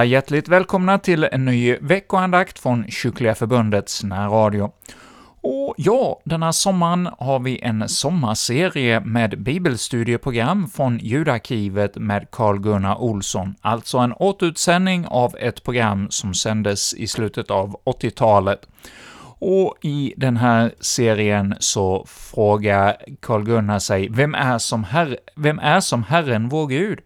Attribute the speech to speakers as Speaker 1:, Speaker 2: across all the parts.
Speaker 1: alla hjärtligt välkomna till en ny veckoandakt från Kyrkliga Förbundets närradio. Och ja, denna sommaren har vi en sommarserie med bibelstudieprogram från ljudarkivet med Carl-Gunnar Olsson, alltså en återutsändning av ett program som sändes i slutet av 80-talet. Och i den här serien så frågar Carl-Gunnar sig, vem är, som herre, vem är som Herren vår Gud?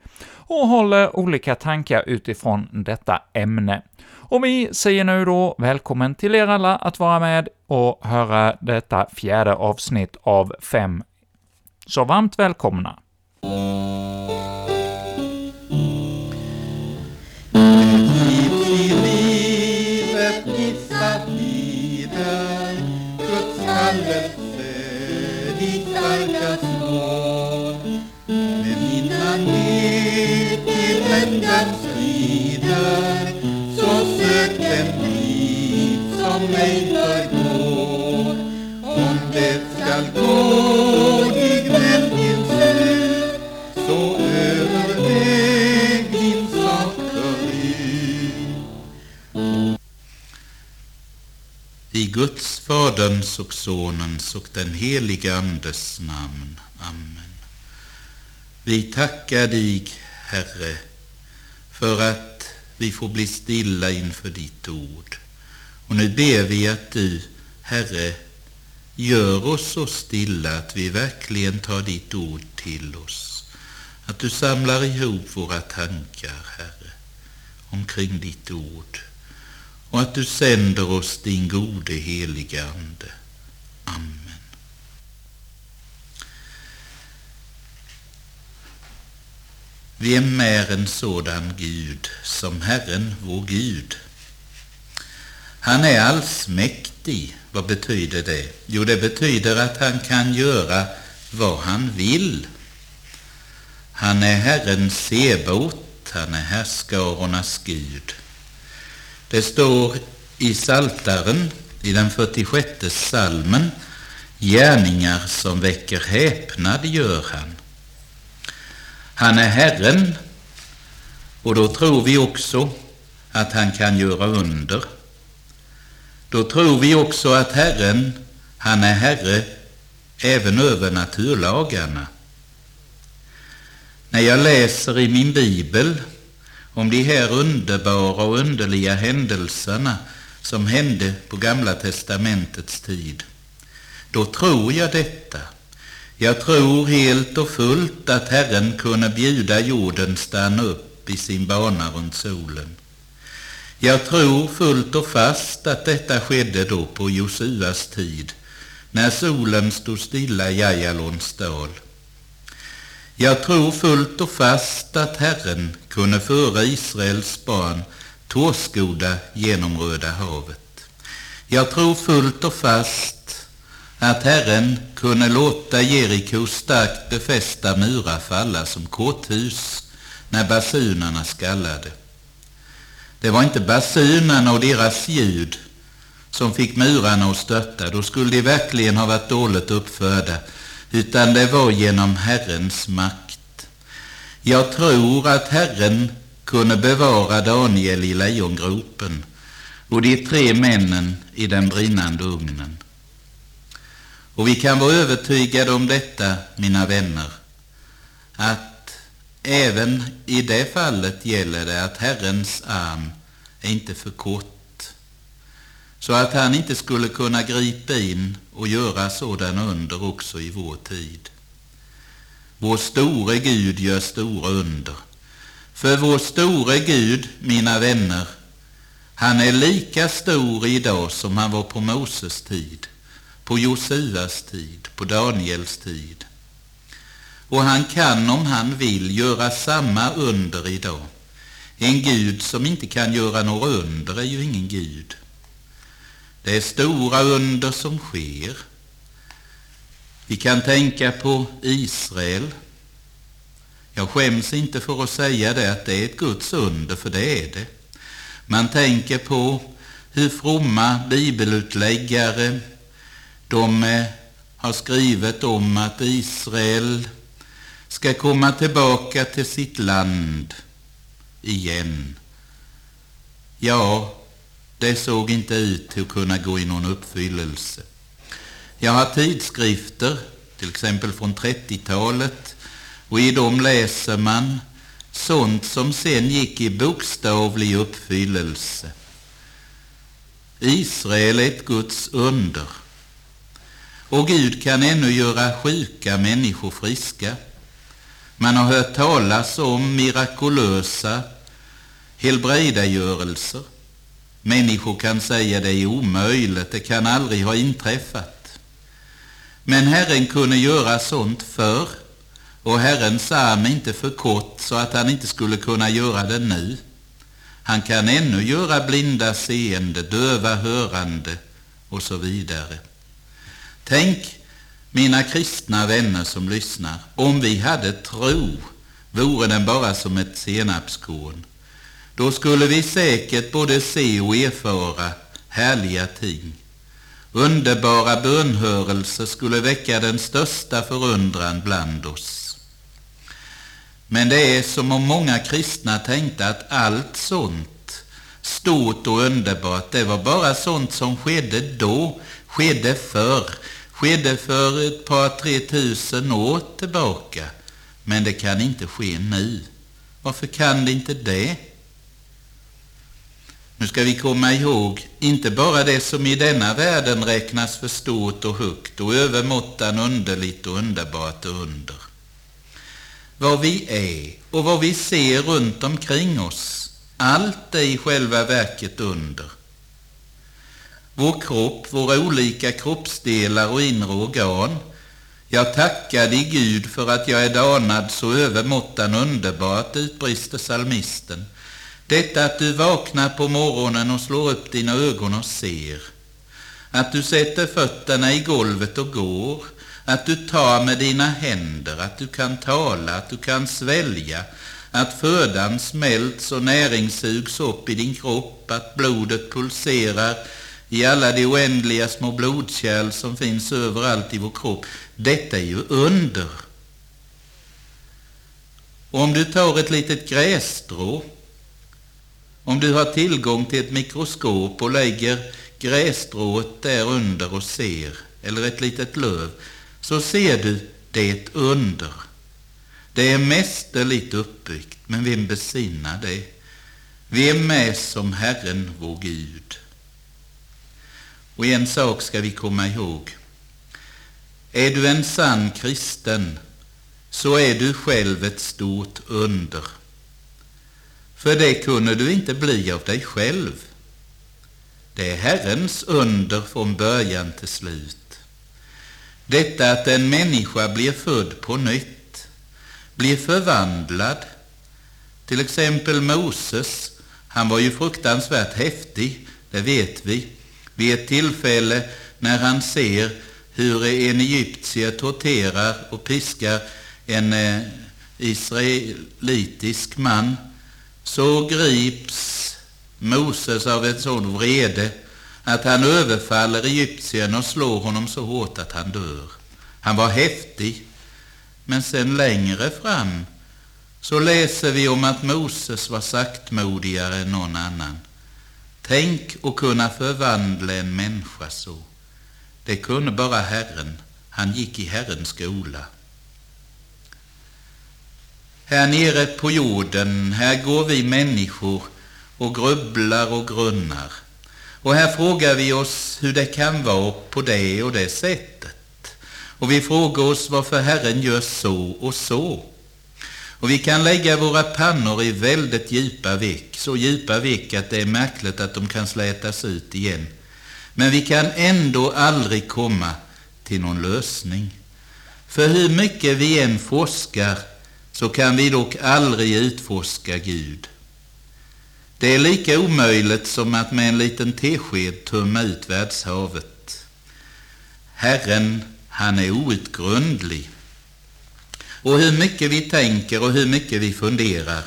Speaker 1: Och håller olika tankar utifrån detta ämne. Och vi säger nu då välkommen till er alla att vara med och höra detta fjärde avsnitt av fem. Så varmt välkomna!
Speaker 2: Den strider så sök den dit som ej förgår om det skall gå i glädjens slut så överväg din sak I Guds, Faderns och Sonens och den helige Andes namn. Amen. Vi tackar dig, Herre, för att vi får bli stilla inför ditt ord. Och nu ber vi att du, Herre, gör oss så stilla att vi verkligen tar ditt ord till oss. Att du samlar ihop våra tankar, Herre, omkring ditt ord. Och att du sänder oss din gode heliga Ande. Amen. Vem är en sådan Gud som Herren vår Gud? Han är allsmäktig. Vad betyder det? Jo, det betyder att han kan göra vad han vill. Han är Herren Sebot, han är härskarornas Gud. Det står i Saltaren i den 46 salmen, gärningar som väcker häpnad gör han. Han är Herren och då tror vi också att han kan göra under. Då tror vi också att Herren, han är Herre även över naturlagarna. När jag läser i min bibel om de här underbara och underliga händelserna som hände på Gamla testamentets tid, då tror jag detta. Jag tror helt och fullt att Herren kunde bjuda jorden stanna upp i sin bana runt solen. Jag tror fullt och fast att detta skedde då på Josuas tid, när solen stod stilla i Ajalons dal. Jag tror fullt och fast att Herren kunde föra Israels barn tårskoda genom Röda havet. Jag tror fullt och fast att Herren kunde låta Jerikos starkt befästa murar falla som korthus när basunerna skallade. Det var inte basunerna och deras ljud som fick murarna att störta, då skulle de verkligen ha varit dåligt uppförda, utan det var genom Herrens makt. Jag tror att Herren kunde bevara Daniel i lejongropen och de tre männen i den brinnande ugnen. Och vi kan vara övertygade om detta, mina vänner, att även i det fallet gäller det att Herrens arm är inte för kort, så att han inte skulle kunna gripa in och göra sådana under också i vår tid. Vår store Gud gör stora under. För vår store Gud, mina vänner, han är lika stor idag som han var på Moses tid på Josuas tid, på Daniels tid. Och han kan om han vill göra samma under idag. En Gud som inte kan göra några under är ju ingen Gud. Det är stora under som sker. Vi kan tänka på Israel. Jag skäms inte för att säga det, att det är ett Guds under, för det är det. Man tänker på hur fromma bibelutläggare de eh, har skrivit om att Israel ska komma tillbaka till sitt land igen. Ja, det såg inte ut att kunna gå i någon uppfyllelse. Jag har tidskrifter, till exempel från 30-talet, och i dem läser man sånt som sen gick i bokstavlig uppfyllelse. Israel är ett Guds under. Och Gud kan ännu göra sjuka människor friska. Man har hört talas om mirakulösa helbrägdagörelser. Människor kan säga det är omöjligt, det kan aldrig ha inträffat. Men Herren kunde göra sånt förr och Herrens arm är inte för kort så att han inte skulle kunna göra det nu. Han kan ännu göra blinda seende, döva hörande och så vidare. Tänk, mina kristna vänner som lyssnar, om vi hade tro, vore den bara som ett senapskorn. Då skulle vi säkert både se och erfara härliga ting. Underbara bönhörelser skulle väcka den största förundran bland oss. Men det är som om många kristna tänkte att allt sånt, stort och underbart, det var bara sånt som skedde då, skedde förr, skedde för ett par, tre tusen år tillbaka. Men det kan inte ske nu. Varför kan det inte det? Nu ska vi komma ihåg, inte bara det som i denna världen räknas för stort och högt och övermåttan underligt och underbart och under. Vad vi är och vad vi ser runt omkring oss, allt är i själva verket under. Vår kropp, våra olika kroppsdelar och inre organ, jag tackar dig Gud för att jag är danad så övermåttan underbart, utbrister salmisten. Detta att du vaknar på morgonen och slår upp dina ögon och ser. Att du sätter fötterna i golvet och går. Att du tar med dina händer, att du kan tala, att du kan svälja. Att födan smälts och näring sugs upp i din kropp, att blodet pulserar i alla de oändliga små blodkärl som finns överallt i vår kropp. Detta är ju under. Och om du tar ett litet grässtrå om du har tillgång till ett mikroskop och lägger grässtrået där under och ser, eller ett litet löv, så ser du det är ett under. Det är mästerligt uppbyggt, men vem besinnar det? Vem är som Herren vår Gud? Och en sak ska vi komma ihåg. Är du en sann kristen, så är du själv ett stort under. För det kunde du inte bli av dig själv. Det är Herrens under från början till slut. Detta att en människa blir född på nytt, blir förvandlad. Till exempel Moses, han var ju fruktansvärt häftig, det vet vi. Vid ett tillfälle när han ser hur en egyptier torterar och piskar en eh, israelitisk man så grips Moses av en sån vrede att han överfaller egyptiern och slår honom så hårt att han dör. Han var häftig, men sen längre fram så läser vi om att Moses var saktmodigare än någon annan. Tänk att kunna förvandla en människa så. Det kunde bara Herren. Han gick i Herrens skola. Här nere på jorden, här går vi människor och grubblar och grunnar. Och här frågar vi oss hur det kan vara på det och det sättet. Och vi frågar oss varför Herren gör så och så. Och vi kan lägga våra pannor i väldigt djupa veck, så djupa veck att det är märkligt att de kan slätas ut igen. Men vi kan ändå aldrig komma till någon lösning. För hur mycket vi än forskar så kan vi dock aldrig utforska Gud. Det är lika omöjligt som att med en liten tesked tömma ut världshavet. Herren, han är outgrundlig. Och hur mycket vi tänker och hur mycket vi funderar,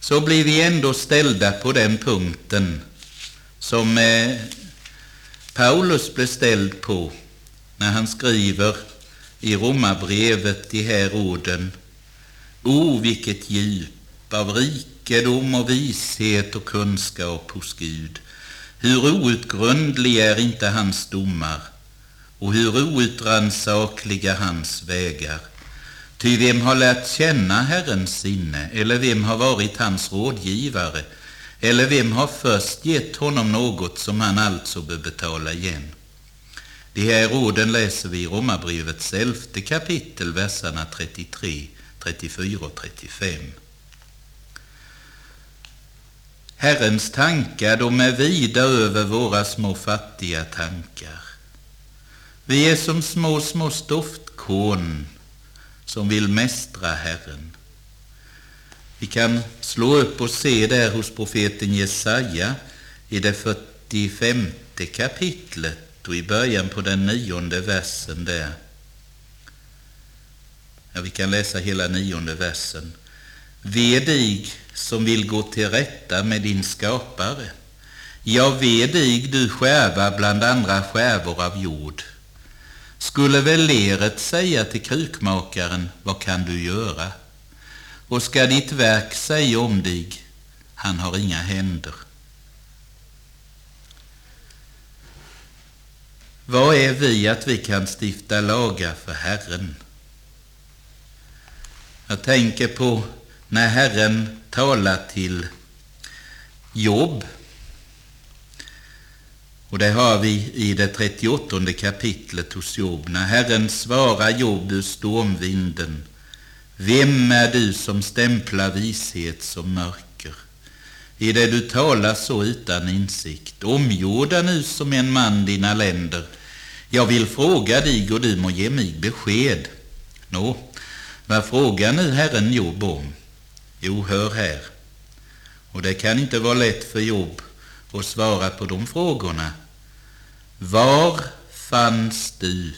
Speaker 2: så blir vi ändå ställda på den punkten som eh, Paulus blev ställd på när han skriver i Romarbrevet de här orden O, vilket djup av rikedom och vishet och kunskap hos Gud. Hur outgrundlig är inte hans domar och hur outrannsakliga hans vägar. Ty vem har lärt känna Herrens sinne, eller vem har varit hans rådgivare, eller vem har först gett honom något som han alltså bör betala igen? De här orden läser vi i Romarbrevets elfte kapitel, verserna 33, 34 och 35. Herrens tankar, de är vida över våra små fattiga tankar. Vi är som små, små stoftkorn som vill mästra Herren. Vi kan slå upp och se där hos profeten Jesaja i det 45 kapitlet och i början på den nionde versen där. Ja, vi kan läsa hela nionde versen. Ve dig som vill gå till rätta med din skapare. Ja, ve dig du skärva bland andra skärvor av jord. Skulle väl leret säga till krukmakaren, vad kan du göra? Och ska ditt verk säga om dig, han har inga händer. Vad är vi att vi kan stifta lagar för Herren? Jag tänker på när Herren talar till Jobb. Och det har vi i det 38 kapitlet hos Job. När Herren svarar Job ur stormvinden. Vem är du som stämplar vishet som mörker? I det du talar så utan insikt, omgjorda nu som en man dina länder. Jag vill fråga dig och du må ge mig besked. Nå, vad frågar nu Herren Job om? Jo, hör här. Och det kan inte vara lätt för Job och svara på de frågorna. Var fanns du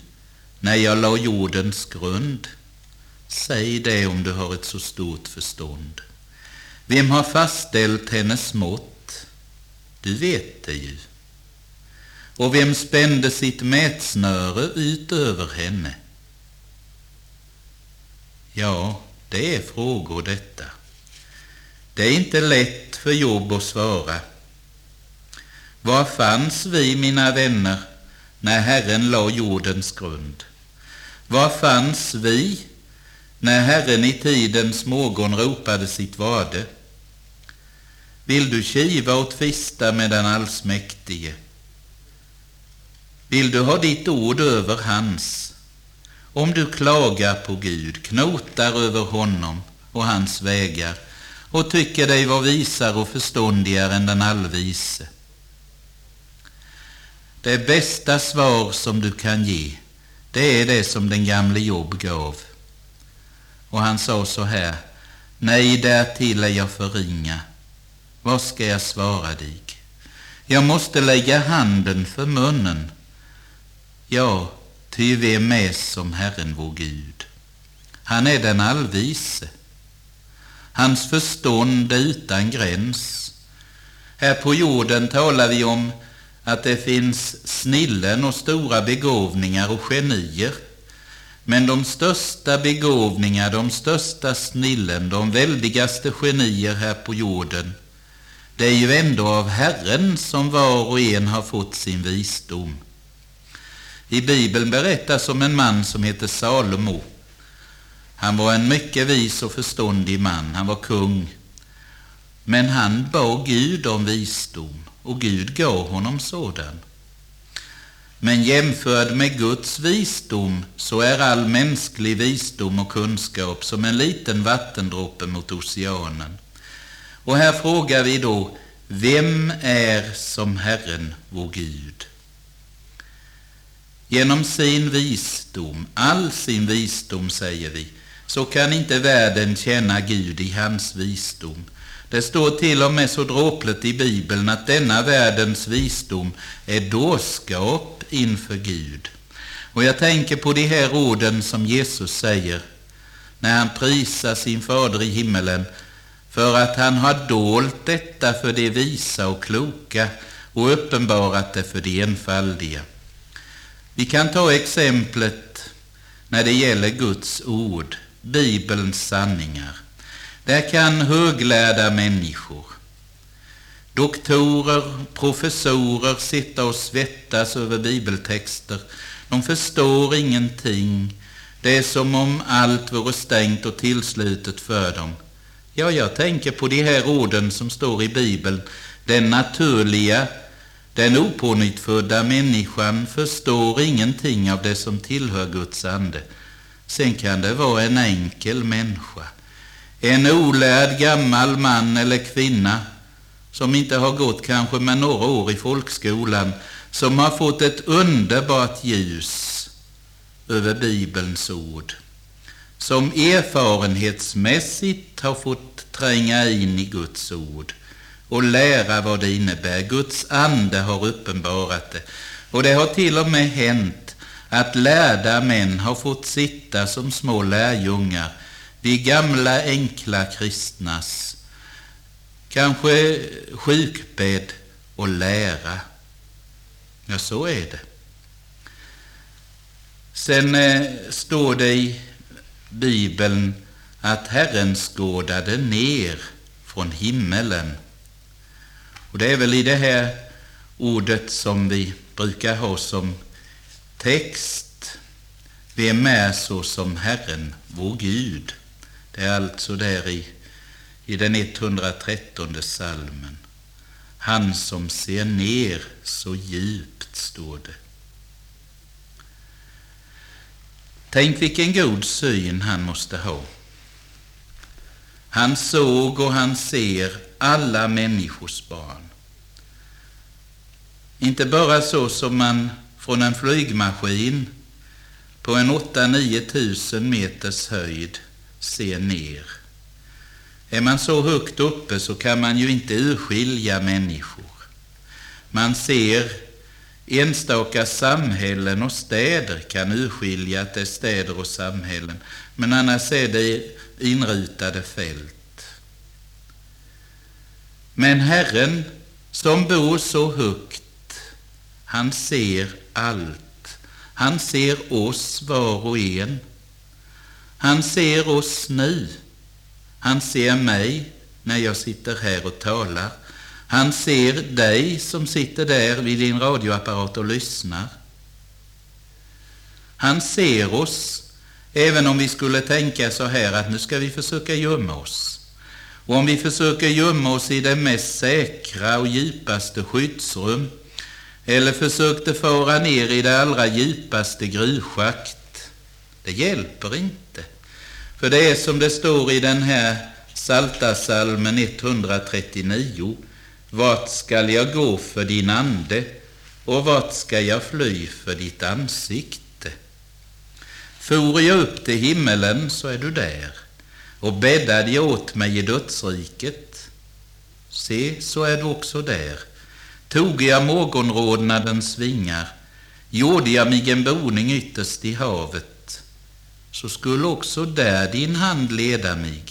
Speaker 2: när jag la jordens grund? Säg det om du har ett så stort förstånd. Vem har fastställt hennes mått? Du vet det ju. Och vem spände sitt mätsnöre ut över henne? Ja, det är frågor detta. Det är inte lätt för Jobb att svara. Var fanns vi, mina vänner, när Herren la jordens grund? Var fanns vi när Herren i tidens morgon ropade sitt vade? Vill du kiva och tvista med den allsmäktige? Vill du ha ditt ord över hans? Om du klagar på Gud, knotar över honom och hans vägar och tycker dig vara visare och förståndigare än den allvise. Det bästa svar som du kan ge, det är det som den gamle Jobb gav. Och han sa så här, nej därtill är jag för ringa. Vad ska jag svara dig? Jag måste lägga handen för munnen. Ja, ty vem är som Herren vår Gud? Han är den allvise. Hans förstånd är utan gräns. Här på jorden talar vi om att det finns snillen och stora begåvningar och genier. Men de största begåvningar, de största snillen, de väldigaste genier här på jorden, det är ju ändå av Herren som var och en har fått sin visdom. I Bibeln berättas om en man som heter Salomo. Han var en mycket vis och förståndig man, han var kung. Men han bad Gud om visdom och Gud gav honom sådan. Men jämförd med Guds visdom så är all mänsklig visdom och kunskap som en liten vattendroppe mot oceanen. Och här frågar vi då, vem är som Herren vår Gud? Genom sin visdom, all sin visdom säger vi, så kan inte världen känna Gud i hans visdom. Det står till och med så dråpligt i Bibeln att denna världens visdom är dårskap inför Gud. Och jag tänker på de här orden som Jesus säger när han prisar sin fader i himmelen för att han har dolt detta för de visa och kloka och uppenbarat det för de enfaldiga. Vi kan ta exemplet när det gäller Guds ord, Bibelns sanningar. Där kan höglärda människor, doktorer, professorer sitta och svettas över bibeltexter. De förstår ingenting. Det är som om allt vore stängt och tillslutet för dem. Ja, jag tänker på de här orden som står i Bibeln. Den naturliga, den opånyttfödda människan förstår ingenting av det som tillhör Guds ande. Sen kan det vara en enkel människa, en olärd gammal man eller kvinna som inte har gått kanske med några år i folkskolan, som har fått ett underbart ljus över Bibelns ord, som erfarenhetsmässigt har fått tränga in i Guds ord och lära vad det innebär. Guds ande har uppenbarat det. Och det har till och med hänt att lärda män har fått sitta som små lärjungar de gamla enkla kristnas, kanske sjukbädd och lära. Ja, så är det. Sen eh, står det i Bibeln att Herren skådade ner från himmelen. Och det är väl i det här ordet som vi brukar ha som text. Vem är så som Herren, vår Gud? Det är alltså där i, i den 113 salmen. Han som ser ner så djupt, står det. Tänk vilken god syn han måste ha. Han såg och han ser alla människors barn. Inte bara så som man från en flygmaskin på en 8-9 tusen meters höjd ser ner. Är man så högt uppe så kan man ju inte urskilja människor. Man ser enstaka samhällen och städer kan urskilja att det är städer och samhällen, men annars är det inrutade fält. Men Herren som bor så högt, han ser allt. Han ser oss var och en. Han ser oss nu. Han ser mig när jag sitter här och talar. Han ser dig som sitter där vid din radioapparat och lyssnar. Han ser oss, även om vi skulle tänka så här att nu ska vi försöka gömma oss. Och om vi försöker gömma oss i det mest säkra och djupaste skyddsrum, eller försökte fara ner i det allra djupaste gruvschakt, det hjälper inte. För det är som det står i den här Saltasalmen 139. Vart skall jag gå för din ande och vart skall jag fly för ditt ansikte? For jag upp till himmelen så är du där och bäddade jag åt mig i dödsriket. Se, så är du också där. Tog jag morgonrodnadens vingar, gjorde jag mig en boning ytterst i havet, så skulle också där din hand leda mig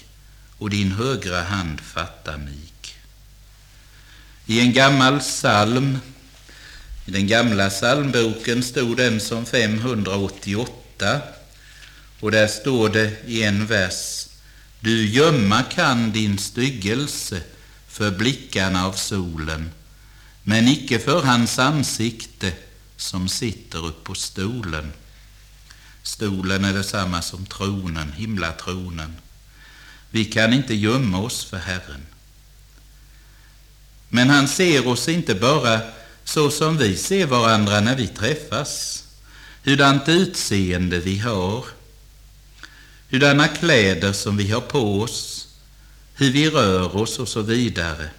Speaker 2: och din högra hand fatta mig. I en gammal psalm, i den gamla psalmboken, stod den som 588 och där står det i en vers Du gömma kan din styggelse för blickarna av solen men icke för hans ansikte som sitter upp på stolen. Stolen är detsamma som tronen, himlatronen. Vi kan inte gömma oss för Herren. Men han ser oss inte bara så som vi ser varandra när vi träffas, hurdant utseende vi har, hurdana kläder som vi har på oss, hur vi rör oss och så vidare.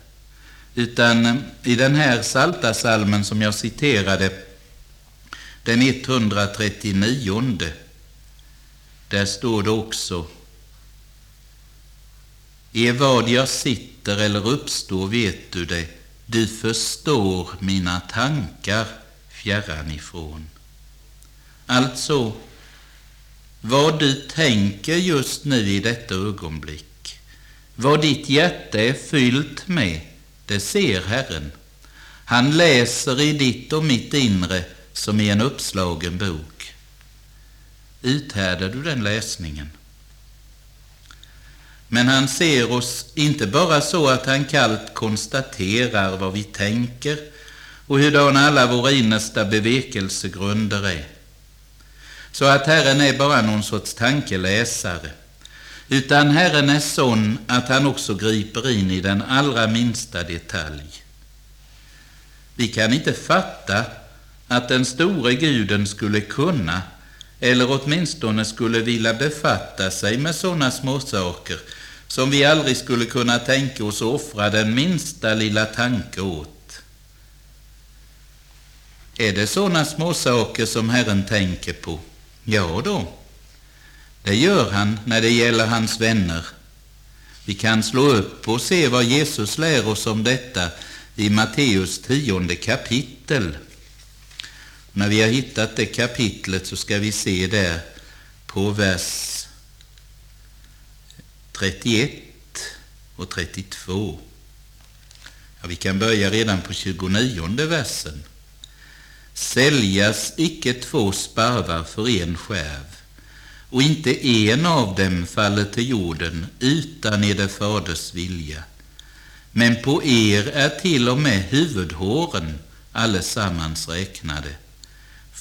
Speaker 2: Utan i den här salta salmen som jag citerade den 139, där står det också ”I vad jag sitter eller uppstår vet du det, du förstår mina tankar fjärran ifrån. Alltså, vad du tänker just nu i detta ögonblick, vad ditt hjärta är fyllt med, det ser Herren. Han läser i ditt och mitt inre som i en uppslagen bok. Uthärdar du den läsningen? Men han ser oss inte bara så att han kallt konstaterar vad vi tänker och hurdana alla våra innersta bevekelsegrunder är. Så att Herren är bara någon sorts tankeläsare. Utan Herren är sån att han också griper in i den allra minsta detalj. Vi kan inte fatta att den store guden skulle kunna, eller åtminstone skulle vilja befatta sig med sådana småsaker som vi aldrig skulle kunna tänka oss offra den minsta lilla tanke åt. Är det sådana småsaker som Herren tänker på? Ja då, det gör han när det gäller hans vänner. Vi kan slå upp och se vad Jesus lär oss om detta i Matteus tionde kapitel. När vi har hittat det kapitlet så ska vi se där på vers 31 och 32. Ja, vi kan börja redan på 29 versen. Säljas icke två sparvar för en skärv, och inte en av dem faller till jorden utan eder faders vilja. Men på er är till och med huvudhåren allesammans räknade.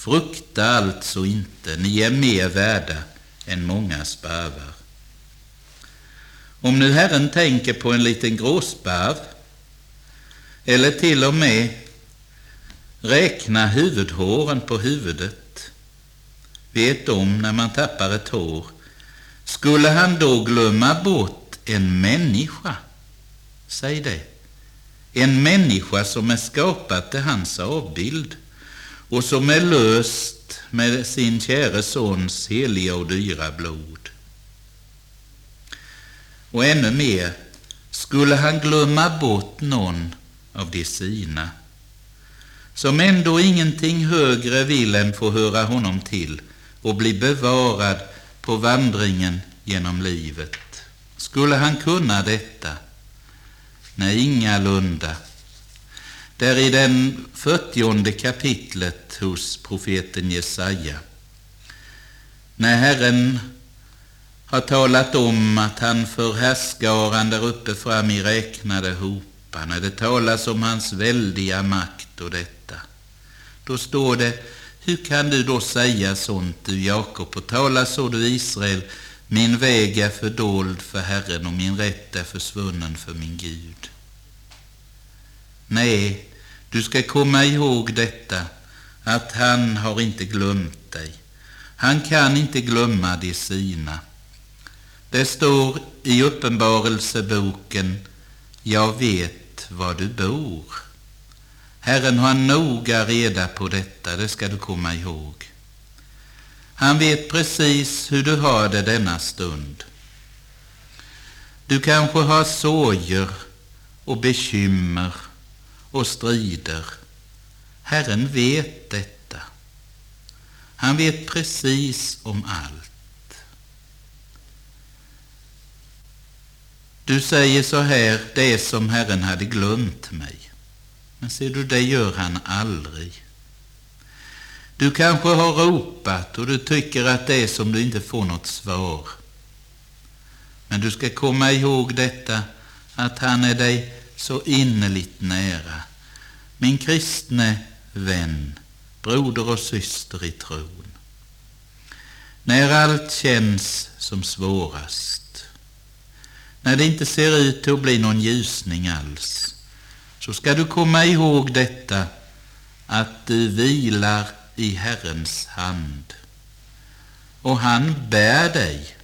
Speaker 2: Frukta alltså inte, ni är mer värda än många sparvar. Om nu Herren tänker på en liten gråsparv, eller till och med räkna huvudhåren på huvudet, vet om när man tappar ett hår, skulle han då glömma bort en människa? Säg det. En människa som är skapad till hans avbild och som är löst med sin käre sons heliga och dyra blod. Och ännu mer, skulle han glömma bort någon av de sina, som ändå ingenting högre vill än få höra honom till och bli bevarad på vandringen genom livet. Skulle han kunna detta? Nej, ingalunda. Där i den fyrtionde kapitlet hos profeten Jesaja, när Herren har talat om att han för härskaran där uppe fram i räknade hopar, när det talas om hans väldiga makt och detta, då står det, hur kan du då säga sånt du Jakob och tala så du Israel, min väg är fördold för Herren och min rätt är försvunnen för min Gud. Nej, du ska komma ihåg detta, att han har inte glömt dig. Han kan inte glömma de sina. Det står i Uppenbarelseboken, jag vet var du bor. Herren har noga reda på detta, det ska du komma ihåg. Han vet precis hur du har det denna stund. Du kanske har sorger och bekymmer och strider. Herren vet detta. Han vet precis om allt. Du säger så här, det är som Herren hade glömt mig. Men ser du, det gör han aldrig. Du kanske har ropat och du tycker att det är som du inte får något svar. Men du ska komma ihåg detta, att han är dig så innerligt nära. Min kristne vän, broder och syster i tron. När allt känns som svårast, när det inte ser ut att bli någon ljusning alls, så ska du komma ihåg detta, att du vilar i Herrens hand. Och han bär dig.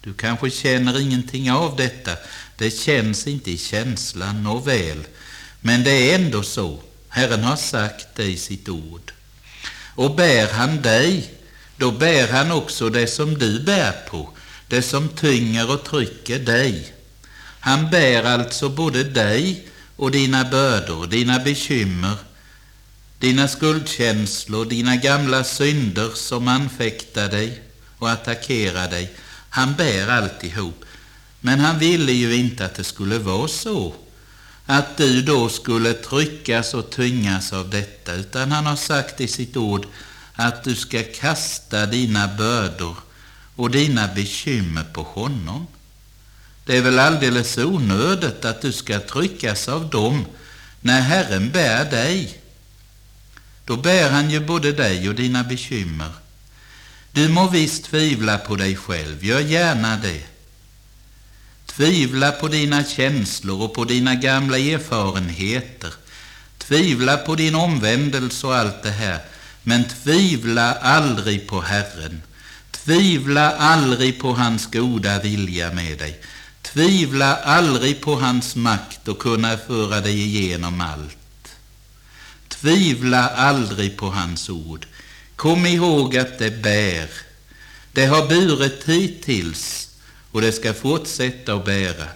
Speaker 2: Du kanske känner ingenting av detta, det känns inte i känslan nåväl, men det är ändå så. Herren har sagt det i sitt ord. Och bär han dig, då bär han också det som du bär på, det som tynger och trycker dig. Han bär alltså både dig och dina bördor, dina bekymmer, dina skuldkänslor, dina gamla synder som anfäktar dig och attackerar dig. Han bär alltihop. Men han ville ju inte att det skulle vara så, att du då skulle tryckas och tyngas av detta, utan han har sagt i sitt ord att du ska kasta dina bördor och dina bekymmer på honom. Det är väl alldeles onödigt att du ska tryckas av dem när Herren bär dig. Då bär han ju både dig och dina bekymmer. Du må visst tvivla på dig själv, gör gärna det. Tvivla på dina känslor och på dina gamla erfarenheter. Tvivla på din omvändelse och allt det här. Men tvivla aldrig på Herren. Tvivla aldrig på hans goda vilja med dig. Tvivla aldrig på hans makt att kunna föra dig igenom allt. Tvivla aldrig på hans ord. Kom ihåg att det bär. Det har burit hittills och det ska fortsätta att bära.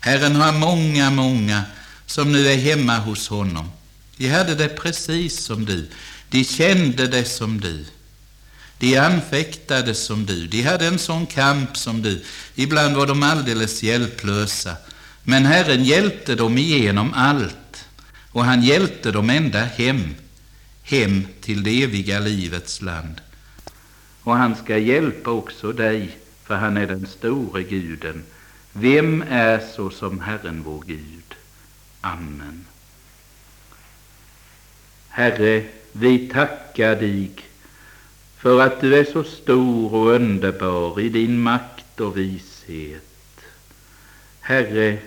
Speaker 2: Herren har många, många som nu är hemma hos honom. De hade det precis som du. De kände det som du. De anfäktade som du. De hade en sån kamp som du. Ibland var de alldeles hjälplösa. Men Herren hjälpte dem igenom allt. Och han hjälpte dem ända hem. Hem till det eviga livets land. Och han ska hjälpa också dig, för han är den store guden. Vem är så som Herren vår Gud? Amen. Herre, vi tackar dig för att du är så stor och underbar i din makt och vishet. Herre,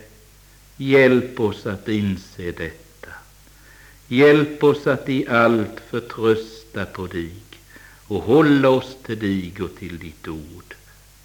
Speaker 2: hjälp oss att inse detta. Hjälp oss att i allt förtrösta på dig och hålla oss till dig och till ditt ord.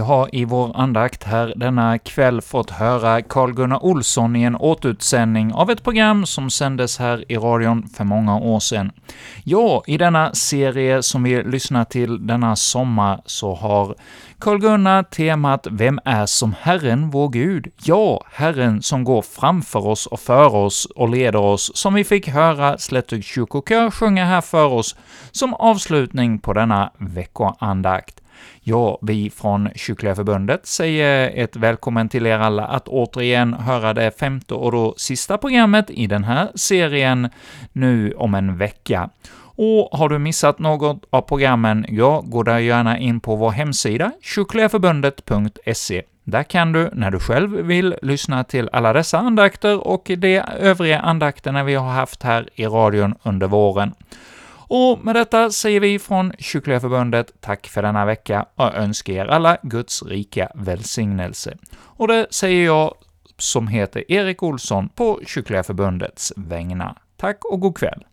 Speaker 1: har i vår andakt här denna kväll fått höra Carl-Gunnar Olsson i en återutsändning av ett program som sändes här i radion för många år sedan. Ja, i denna serie som vi lyssnar till denna sommar så har Carl-Gunnar temat ”Vem är som Herren, vår Gud?” Ja, Herren som går framför oss och för oss och leder oss, som vi fick höra Slättug kyrkokör sjunga här för oss som avslutning på denna veckoandakt. Ja, vi från Kyrkliga Förbundet säger ett välkommen till er alla att återigen höra det femte och då sista programmet i den här serien nu om en vecka. Och har du missat något av programmen, ja, gå där gärna in på vår hemsida, kyrkligaförbundet.se. Där kan du, när du själv vill, lyssna till alla dessa andakter och de övriga andakterna vi har haft här i radion under våren. Och med detta säger vi från Kyrkliga Förbundet tack för denna vecka och önskar er alla Guds rika välsignelse. Och det säger jag som heter Erik Olsson på Kyrkliga Förbundets vägnar. Tack och god kväll!